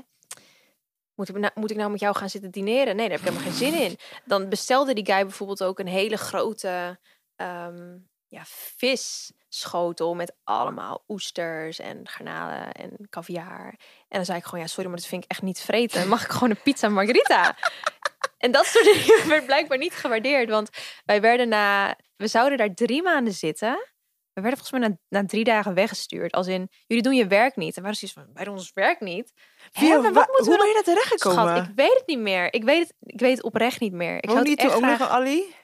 Moet ik, nou, moet ik nou met jou gaan zitten dineren? Nee, daar heb ik helemaal geen zin in. Dan bestelde die guy bijvoorbeeld ook een hele grote ehm, ja, visschotel met allemaal oesters en garnalen en caviar. En dan zei ik gewoon, ja, sorry, maar dat vind ik echt niet vreten. Mag ik gewoon een pizza margarita? en dat soort dingen werd blijkbaar niet gewaardeerd. Want wij werden na, we zouden daar drie maanden zitten. We werden volgens mij na, na drie dagen weggestuurd. Als in, jullie doen je werk niet. En waren zoiets van, doen ons werk niet. Maar wa- wat moeten hoe we ben je daar terechtgekomen? Schat, ik weet het niet meer. Ik weet het, ik weet het oprecht niet meer. Ik, Woonde je toen ook nog graag... Ali?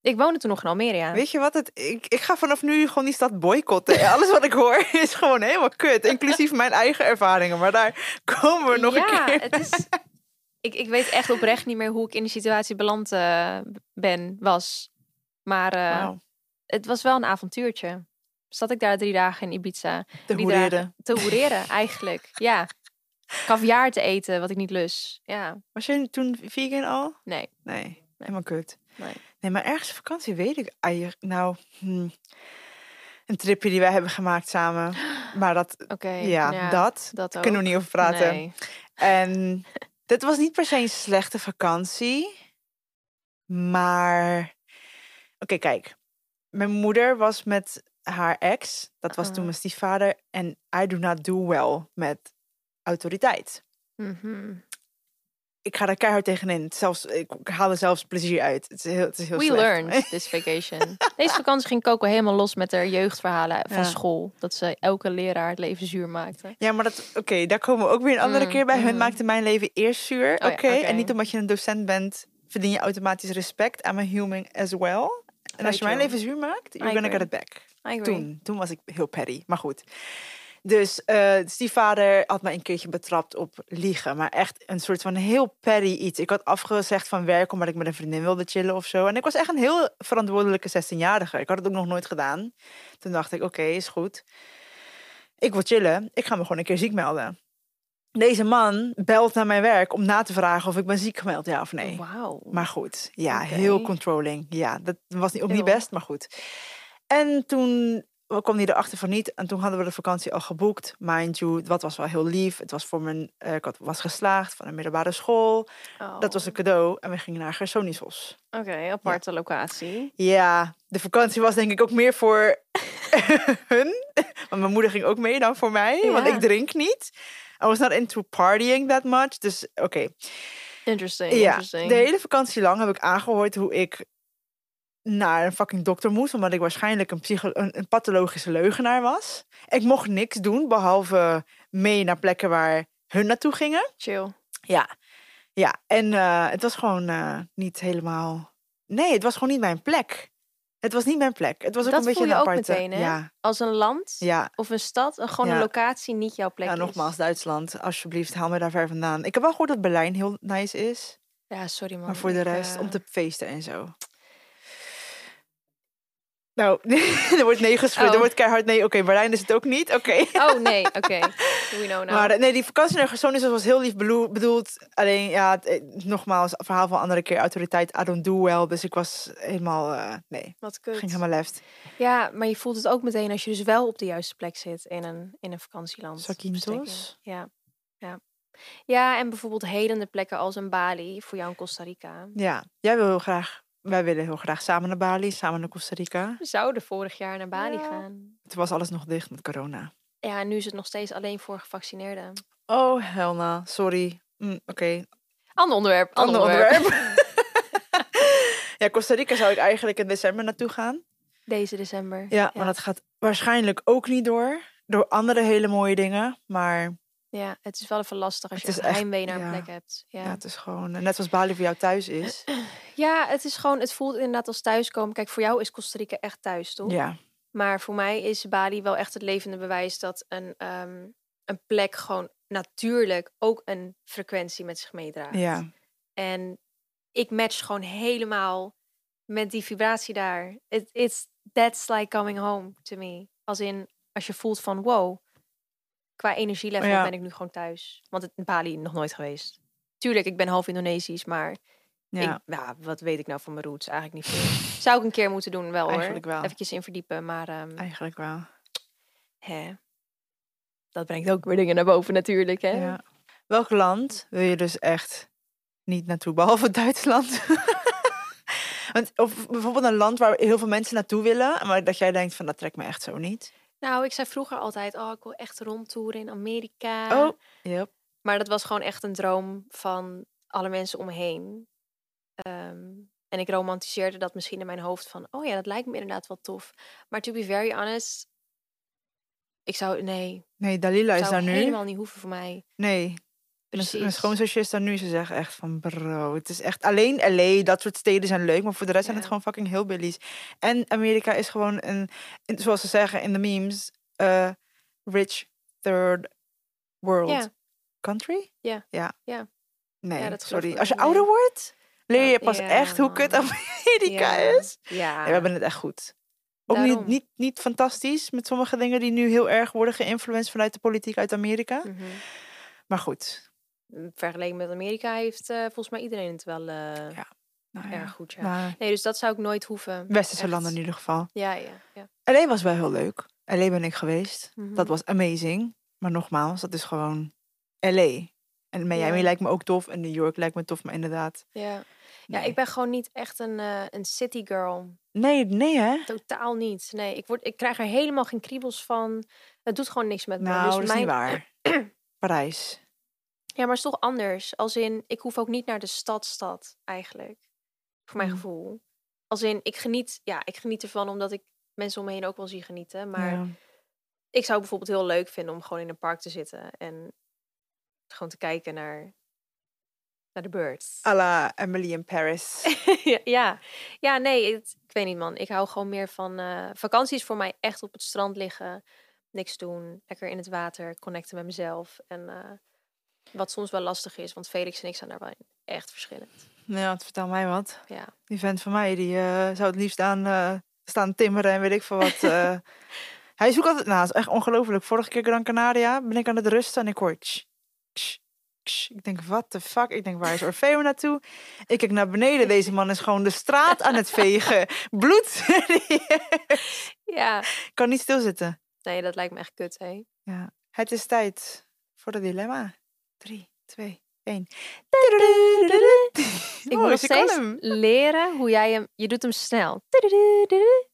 ik woonde toen nog in Almere, ja. Weet je wat? Het, ik, ik ga vanaf nu gewoon die stad boycotten. En Alles wat ik hoor is gewoon helemaal kut. Inclusief mijn eigen ervaringen. Maar daar komen we nog ja, een keer. Het is, ik, ik weet echt oprecht niet meer hoe ik in die situatie beland eh, ben, was. Maar eh, het was wel een avontuurtje. Zat ik daar drie dagen in Ibiza te hoereren. te hoereren eigenlijk. Ja. Caviar te eten, wat ik niet lus. Ja, Was je toen vegan al? nee. Nee, helemaal kut. Nee. Nee, maar ergens op vakantie weet ik eigenlijk... Nou, hm, een tripje die wij hebben gemaakt samen. Maar dat, Oké. ja, dat dat kunnen we niet over praten. Nee. En dit was niet per se een slechte vakantie. Maar. Oké, kijk. Mijn moeder was met haar ex. Dat was toen Ah. mijn stiefvader. En I do not do well met autoriteit. Mhm. Ik ga daar keihard tegenin. Zelfs, ik haal er zelfs plezier uit. Het is heel, het is heel We slecht. learned this vacation. Deze vakantie ging Coco helemaal los met haar jeugdverhalen van Ja. school. Dat ze elke leraar het leven zuur maakte. Ja, maar dat, oké, daar komen we ook weer een andere Mm, keer bij. Hun mm. maakte mijn leven eerst zuur. Oké, Oh ja, oké. en niet omdat je een docent bent, verdien je automatisch respect. I'm a human as well. En als je mijn leven zuur maakt, you're I gonna get it back. Toen, toen was ik heel petty, maar goed. Dus eh de stiefvader had mij een keertje betrapt op liegen. Maar echt een soort van heel petty iets. Ik had afgezegd van werk omdat ik met een vriendin wilde chillen of zo. En ik was echt een heel verantwoordelijke 16-jarige. Ik had het ook nog nooit gedaan. Toen dacht ik, oké, is goed. Ik wil chillen. Ik ga me gewoon een keer ziek melden. Deze man belt naar mijn werk om na te vragen of ik ben ziek gemeld, ja of nee. Wauw. Maar goed, ja, heel controlling. Ja, dat was niet, ook niet best, maar goed. En toen kwam hij erachter van niet. En toen hadden we de vakantie al geboekt. Mind you, wat was wel heel lief. Het was voor mijn, eh, ik had, was geslaagd van een middelbare school. Dat was een cadeau. En we gingen naar Gersonisos. Oh. Oké, aparte locatie. Ja, de vakantie was denk ik ook meer voor hun. Want mijn moeder ging ook mee dan voor mij. Want ik drink niet. I was not into partying that much. Dus oké. Interesting, Ja, interesting. de hele vakantie lang heb ik aangehoord hoe ik naar een fucking dokter moest, omdat ik waarschijnlijk een, psycho een, een pathologische leugenaar was. Ik mocht niks doen behalve mee naar plekken waar hun naartoe gingen. Chill. Ja, ja. En eh, het was gewoon eh, niet helemaal. Nee, het was gewoon niet mijn plek. Het was niet mijn plek. Het was ook Dat een beetje voel je een ook aparte. meteen, hè? Ja, Als een land ja. of een stad, gewoon Ja. een locatie niet jouw plek ja, is. nogmaals, Duitsland. Alsjeblieft, haal me daar ver vandaan. Ik heb wel gehoord dat Berlijn heel nice is. Ja, sorry man. Maar voor de rest, eh, om te feesten en zo. Nou, er wordt nee geschud. Oh. Er wordt keihard nee. Oké, Berlijn is het ook niet. Oké. Oh nee, oké. We know now. Maar eh, nee, die vakantie naar Gersonisos was heel lief bedoeld. Alleen, ja, het, eh, nogmaals, verhaal van andere keer. Autoriteit, I don't do well. Dus ik was helemaal, eh, nee, Wat kut. ging helemaal left. Ja, maar je voelt het ook meteen als je dus wel op de juiste plek zit in een, in een vakantieland. Zakynthos? Ja. ja. Ja, en bijvoorbeeld hedende plekken als een Bali, voor jou in Costa Rica. Ja, jij wil heel graag, wij willen heel graag samen naar Bali, samen naar Costa Rica. We zouden vorig jaar naar Bali Ja. gaan. Toen was alles nog dicht met corona. Ja, en nu is het nog steeds alleen voor gevaccineerden. Oh, Helna, sorry. Mm, Oké, Ander onderwerp. Ander, ander onderwerp. onderwerp. ja, Costa Rica zou ik eigenlijk in december naartoe gaan. Deze december. Ja, maar dat gaat waarschijnlijk ook niet door. Door andere hele mooie dingen. Maar Ja, het is wel even lastig als Het je een echt- heimwee naar een ja. plek hebt. ja. Ja. het is gewoon, eh, net zoals Bali voor jou thuis is. ja, het is gewoon, het voelt inderdaad als thuiskomen. Kijk, voor jou is Costa Rica echt thuis, toch? Ja, Maar voor mij is Bali wel echt het levende bewijs dat een, ehm, een plek gewoon natuurlijk ook een frequentie met zich meedraagt. ja. En ik match gewoon helemaal met die vibratie daar. It, it's, that's like coming home to me. Als in, Als je voelt van wow, qua energielevel Ja. ben ik nu gewoon thuis. Want het Bali nog nooit geweest. Tuurlijk, ik ben half Indonesisch, maar Ja, ik, ja, wat weet ik nou van mijn roots? Eigenlijk niet veel. Zou ik een keer moeten doen, wel hoor. Eigenlijk wel. Eventjes in verdiepen, maar ehm, eigenlijk wel. hè. dat brengt ook weer dingen naar boven natuurlijk. Hè? Ja. Welk land wil je dus echt niet naartoe, behalve Duitsland? Want, of bijvoorbeeld een land waar heel veel mensen naartoe willen, maar dat jij denkt van dat trekt me echt zo niet. Nou, ik zei vroeger altijd, oh, ik wil echt rondtoeren in Amerika. Oh, yep. Maar dat was gewoon echt een droom van alle mensen om me heen. Ehm, en ik romantiseerde dat misschien in mijn hoofd van, oh ja, dat lijkt me inderdaad wel tof. Maar to be very honest, ik zou, nee, Nee, Dalila is daar nu. helemaal niet hoeven voor mij. Nee, Precies. mijn schoonzusje is daar nu. Ze zeggen echt van bro, het is echt alleen LA, dat soort steden zijn leuk, maar voor de rest zijn het gewoon fucking hillbillies. En Amerika is gewoon een, in- zoals ze zeggen in de memes, eh, rich third world Ja. country. Ja. Ja. Ja. Nee, dat sorry. Als je ouder wordt, leer je pas echt hoe kut. Amerika Ja. is. Ja. Nee, we hebben het echt goed. Ook niet, Daarom. niet, niet fantastisch met sommige dingen die nu heel erg worden geïnfluenced vanuit de politiek uit Amerika. Mhm. Maar goed. Vergeleken met Amerika heeft eh, volgens mij iedereen het wel eh, Nou, ja. erg goed. Ja. Nou, Nee, dus dat zou ik nooit hoeven. westerse Echt. landen in ieder geval. Ja, ja, ja. LA was wel heel leuk. LA ben ik geweest. Mhm. Dat was amazing. Maar nogmaals, dat is gewoon LA. En Miami Ja. lijkt me ook tof. En New York lijkt me tof, maar inderdaad. Ja. ja, nee. ik ben gewoon niet echt een, eh, een city girl. Nee, nee hè? Totaal niet. Nee, ik, word, ik krijg er helemaal geen kriebels van. Het doet gewoon niks met me. Nou, dus dat is mijn, niet waar. Parijs. Ja, maar het is toch anders. Als in, ik hoef ook niet naar de stadstad eigenlijk. Voor mijn Mm. gevoel. Als in, ik geniet, ja, ik geniet ervan omdat ik mensen om me heen ook wel zie genieten. Maar Ja. ik zou bijvoorbeeld heel leuk vinden om gewoon in een park te zitten. En gewoon te kijken naar, naar de birds. À la Emily in Paris. ja, ja. nee, het- ik weet niet man. Ik hou gewoon meer van... eh vakantie is voor mij echt op het strand liggen. Niks doen. Lekker in het water. Connecten met mezelf. En eh, wat soms wel lastig is. Want Felix en ik zijn daar wel echt verschillend. nou, ja, vertel mij wat. Ja. Die vent van mij, die eh, zou het liefst aan eh, staan timmeren en weet ik veel wat. eh. hij zoekt altijd, nou, het is echt ongelooflijk. Vorige keer Gran Canaria ben ik aan het rusten en ik hoor... tsch, tsch, tsch. Ik denk, what the fuck? Ik denk, waar is Orfeo naartoe? Ik kijk naar beneden. Deze man is gewoon de straat aan het vegen. Bloed. Ja. kan niet stilzitten. Nee, dat lijkt me echt kut, hè. Ja. Het is tijd voor het dilemma. Drie, twee, één. Ik Oh, moet nog ze kan steeds hem. leren hoe jij hem... Je doet hem snel.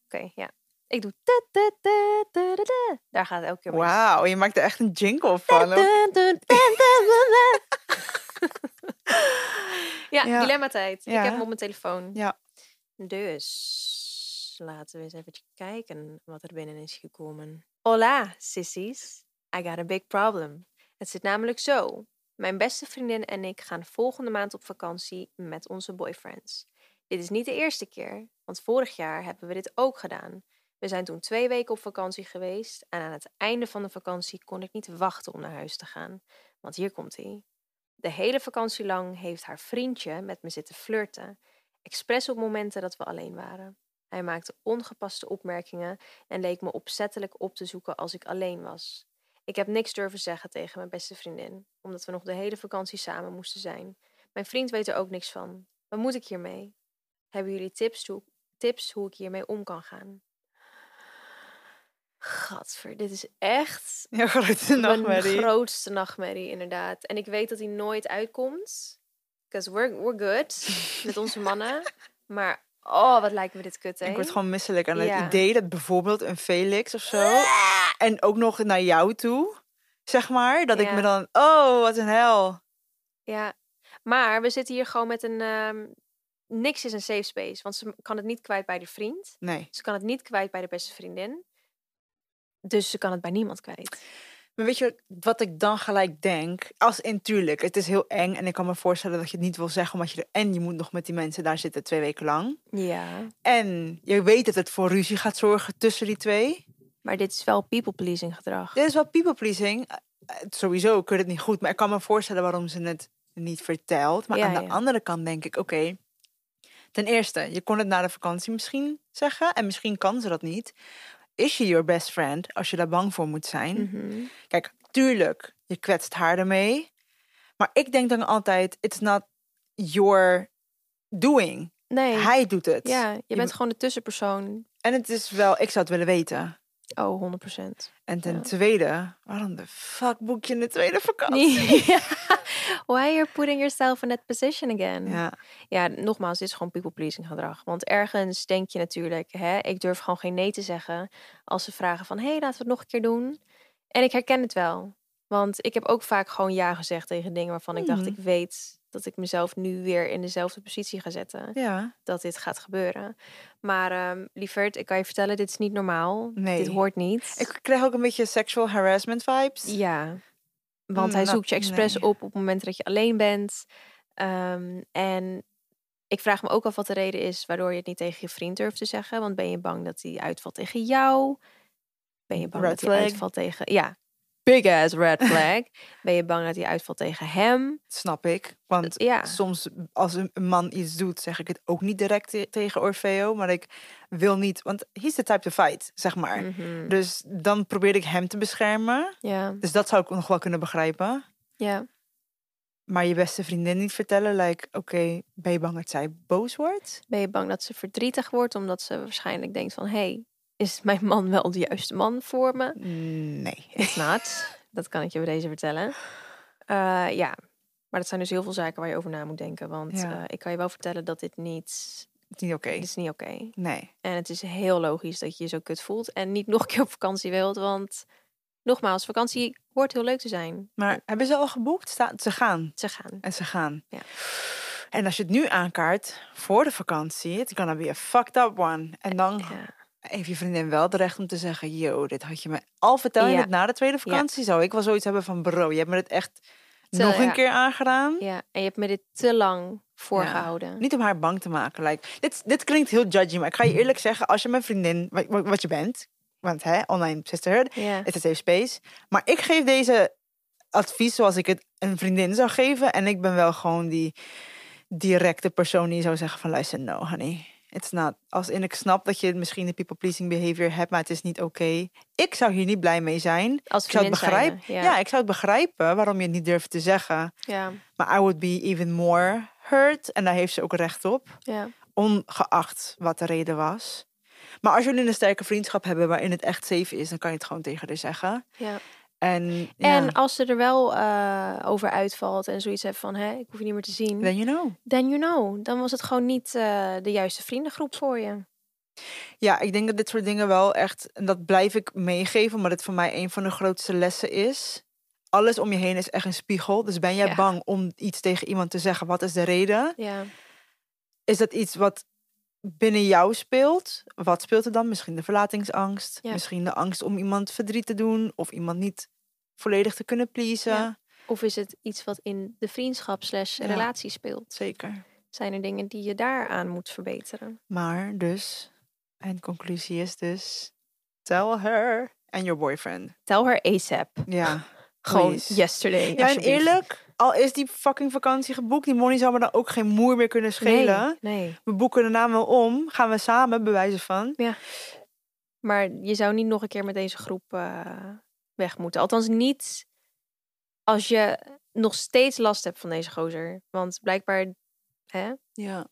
Oké, ja. Ik doe... Daar gaat het elke keer. Wauw, je maakt er echt een jingle van. Ja, Ja. dilemma tijd. Ik heb hem op mijn telefoon. Ja. Dus laten we eens even kijken wat er binnen is gekomen. Hola, sissies. I got a big problem. Het zit namelijk zo. Mijn beste vriendin en ik gaan volgende maand op vakantie met onze boyfriends. Dit is niet de eerste keer, want vorig jaar hebben we dit ook gedaan. We zijn toen twee weken op vakantie geweest en aan het einde van de vakantie kon ik niet wachten om naar huis te gaan. Want hier komt hij. De hele vakantie lang heeft haar vriendje met me zitten flirten. Expres op momenten dat we alleen waren. Hij maakte ongepaste opmerkingen en leek me opzettelijk op te zoeken als ik alleen was. Ik heb niks durven zeggen tegen mijn beste vriendin, omdat we nog de hele vakantie samen moesten zijn. Mijn vriend weet er ook niks van. Wat moet ik hiermee? Hebben jullie tips, hoe, tips hoe ik hiermee om kan gaan? Gadver, dit is echt Ja, grote mijn nachtmerrie. grootste nachtmerrie, inderdaad. En ik weet dat hij nooit uitkomt. Because we're, we're good met onze mannen. Maar, oh, wat lijkt me dit kut, hè? Ik word gewoon misselijk aan het Ja. idee dat bijvoorbeeld een Felix of zo. En ook nog naar jou toe, zeg maar. Dat ik me dan, oh, wat een hel. Ja, maar we zitten hier gewoon met een... ehm, niks is een safe space. Want ze kan het niet kwijt bij de vriend. Nee. Ze kan het niet kwijt bij de beste vriendin. Dus ze kan het bij niemand kwijt. Maar weet je wat ik dan gelijk denk? Als in, tuurlijk, het is heel eng. En ik kan me voorstellen dat je het niet wil zeggen. Omdat je er, en je moet nog met die mensen daar zitten twee weken lang. Ja. En je weet dat het voor ruzie gaat zorgen tussen die twee. Maar dit is wel people-pleasing gedrag. Dit is wel people pleasing. Eh, eh, Sowieso kun je het niet goed. Maar ik kan me voorstellen waarom ze het niet vertelt. Maar Ja, aan de ja. andere kant denk ik, oké. ten eerste, je kon het na de vakantie misschien zeggen. En misschien kan ze dat niet. is she your best friend als je daar bang voor moet zijn? Mhm. Kijk, tuurlijk, je kwetst haar ermee. Maar ik denk dan altijd, it's not your doing. Nee. Hij doet het. Ja, je Je bent be- gewoon de tussenpersoon. En het is wel, ik zou het willen weten. Oh, 100%. En ten Ja. tweede, waarom de fuck boek je een tweede vakantie? Ja. Why you're putting yourself in that position again? Ja, Ja, nogmaals, dit is gewoon people pleasing gedrag. Want ergens denk je natuurlijk, hè, ik durf gewoon geen nee te zeggen als ze vragen van, hé, hey, laten we het nog een keer doen. En ik herken het wel. Want ik heb ook vaak gewoon ja gezegd tegen dingen waarvan ik dacht, Mhm. ik weet dat ik mezelf nu weer in dezelfde positie ga zetten. ja. Dat dit gaat gebeuren. Maar ehm lieverd, ik kan je vertellen, dit is niet normaal. Dit Nee. hoort niet. Ik krijg ook een beetje sexual harassment vibes. Ja, want hij Mm, nou, zoekt je expres nee. op op het moment dat je alleen bent. Ehm, en ik vraag me ook af wat de reden is waardoor je het niet tegen je vriend durft te zeggen. Want ben je bang dat hij uitvalt tegen jou? Ben je bang Red dat hij flag. uitvalt tegen... Ja, big ass red flag. ben je bang dat hij uitvalt tegen hem? Snap ik. Want Ja, soms als een man iets doet, zeg ik het ook niet direct te- tegen Orfeo. Maar ik wil niet, want he's the type to fight, zeg maar. mhm, Dus dan probeer ik hem te beschermen. ja, Dus dat zou ik nog wel kunnen begrijpen. ja. Maar je beste vriendin niet vertellen, like, oké, ben je bang dat zij boos wordt? Ben je bang dat ze verdrietig wordt omdat ze waarschijnlijk denkt van... hé, hey, is mijn man wel de juiste man voor me? Nee. It's not. dat kan ik je bij deze vertellen. Eh, ja, maar dat zijn dus heel veel zaken waar je over na moet denken. Want Ja. eh, ik kan je wel vertellen dat dit niet... Het is niet oké. Dit is niet oké. Nee. En het is heel logisch dat je je zo kut voelt. En niet nog een keer op vakantie wilt. Want nogmaals, vakantie hoort heel leuk te zijn. Maar hebben ze al geboekt? Sta- ze gaan. Ze gaan. En ze gaan. Ja. En als je het nu aankaart voor de vakantie, it's gonna be a fucked up one. En dan Ja. Heeft je vriendin wel het recht om te zeggen, yo, dit had je me al vertel je Ja. het na de tweede vakantie. Zou ik wel zoiets hebben van, bro, je hebt me dit echt Te- nog een ja. keer aangedaan. ja, en je hebt me dit te lang voorgehouden. Niet om haar bang te maken. Like, dit, dit klinkt heel judgy, maar ik ga je eerlijk zeggen, als je mijn vriendin, wat, je bent, want hè, online sisterhood, Ja. het is een safe space. Maar ik geef deze advies zoals ik het een vriendin zou geven. En ik ben wel gewoon die directe persoon die zou zeggen van, luister, no honey. It's not. Als in ik snap dat je misschien een people pleasing behavior hebt, maar het is niet oké. Ik zou hier niet blij mee zijn. Als Ik zou het begrijpen. Ja. Ja. ik zou het begrijpen waarom je het niet durft te zeggen. ja. Maar I would be even more hurt. En daar heeft ze ook recht op. ja. Ongeacht wat de reden was. Maar als jullie een sterke vriendschap hebben waarin het echt safe is, dan kan je het gewoon tegen haar zeggen. ja. En, ja, En als ze er wel eh, over uitvalt en zoiets heeft van, hè, ik hoef je niet meer te zien. then you know. Then you know. Dan was het gewoon niet eh, de juiste vriendengroep voor je. Ja, ik denk dat dit soort dingen wel echt, en dat blijf ik meegeven, omdat het voor mij een van de grootste lessen is. Alles om je heen is echt een spiegel. Dus ben jij Ja. bang om iets tegen iemand te zeggen? Wat is de reden? Ja. Is dat iets wat binnen jou speelt? Wat speelt er dan? Misschien de verlatingsangst. Ja. Misschien de angst om iemand verdriet te doen. Of iemand niet volledig te kunnen pleasen. Ja. Of is het iets wat in de vriendschap slash Ja. relatie speelt? Zeker. Zijn er dingen die je daaraan moet verbeteren? Maar dus, eindconclusie is dus... Tell her and your boyfriend. Tel haar ASAP. Ja. Gewoon yesterday. Ja, en eerlijk, al is die fucking vakantie geboekt, die money zou me dan ook geen moer meer kunnen schelen. Nee, nee. We boeken de naam wel om, gaan we samen bewijzen van. Maar je zou niet nog een keer met deze groep eh, weg moeten. Althans niet als je nog steeds last hebt van deze gozer. Want blijkbaar, hè? Ja.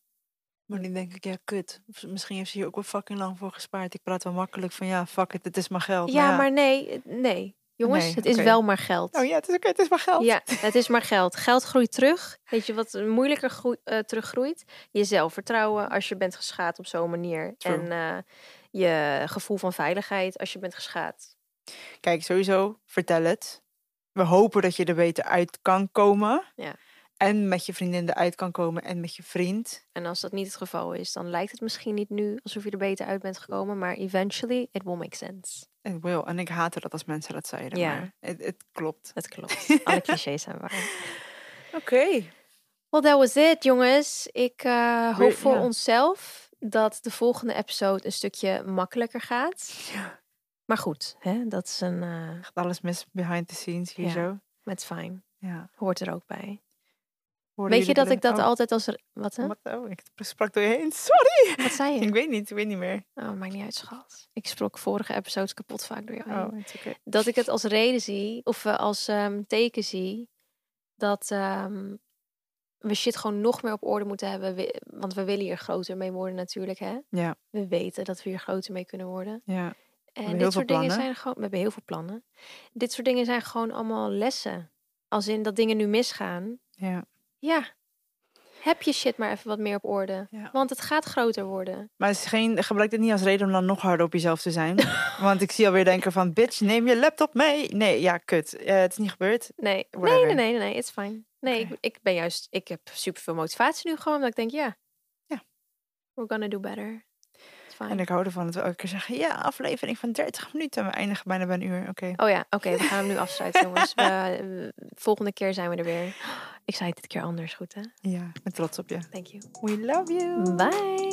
Maar nu denk ik, ja, kut. Misschien heeft ze hier ook wel fucking lang voor gespaard. Ik praat wel makkelijk van, ja, fuck it, het is maar geld. Ja, maar nee, nee. Jongens, Nee, het is wel maar geld. Oh ja, het is oké, het is maar geld. Ja, het is maar geld. Geld groeit terug. Weet je wat moeilijker groei, eh, teruggroeit? Je zelfvertrouwen als je bent geschaad op zo'n manier. True. En eh, je gevoel van veiligheid als je bent geschaad. Kijk, sowieso, vertel het. We hopen dat je er beter uit kan komen. Ja. En met je vriendin eruit kan komen en met je vriend. En als dat niet het geval is, dan lijkt het misschien niet nu alsof je er beter uit bent gekomen. Maar eventually, it will make sense. Het wil. En ik haatte dat als mensen dat zeiden. Ja. Maar het, het klopt. Het klopt. Alle clichés zijn waar. Oké. Well, that was it, jongens. Ik eh, hoop voor onszelf dat de volgende episode een stukje makkelijker gaat. Ja. Maar goed, hè, dat is een... eh Gaat alles mis behind the scenes hier Ja. zo. met fijn. Ja. Hoort er ook bij. Hoorden Weet je dat ik dat oh, altijd als... Wat, hè? Wat, oh, ik sprak door je heen. Sorry. Wat zei je? Ik weet niet, ik weet niet meer. Oh, maakt niet uit, schat. Ik sprok vorige episodes kapot vaak door jou heen. Oh. Dat ik het als reden zie, of eh, als ehm, teken zie, dat ehm, we shit gewoon nog meer op orde moeten hebben. Want we willen hier groter mee worden natuurlijk, hè. Ja, We weten dat we hier groter mee kunnen worden. ja. En dit soort dingen plannen. zijn gewoon... We hebben heel veel plannen. Dit soort dingen zijn gewoon allemaal lessen. Als in dat dingen nu misgaan. ja. Ja, heb je shit maar even wat meer op orde. Ja. Want het gaat groter worden. Maar het is geen, gebruik dit niet als reden om dan nog harder op jezelf te zijn. Want ik zie alweer denken van, bitch, neem je laptop mee. Nee, ja, kut. Eh, het is niet gebeurd. Nee, nee, Whatever. nee, nee, nee, nee, it's fine. Nee, ik, ik ben juist, ik heb super veel motivatie nu gewoon, dat ik denk, ja, Ja. we're gonna do better. En ik hou ervan dat we elke keer zeggen, ja, aflevering van 30 minuten. We eindigen bijna bij een uur. Oké. Oh ja, oké, we gaan hem nu afsluiten, jongens. We, volgende keer zijn we er weer. Ik zei het dit keer anders, goed hè? Ja, ben trots op je. Thank you. We love you. Bye.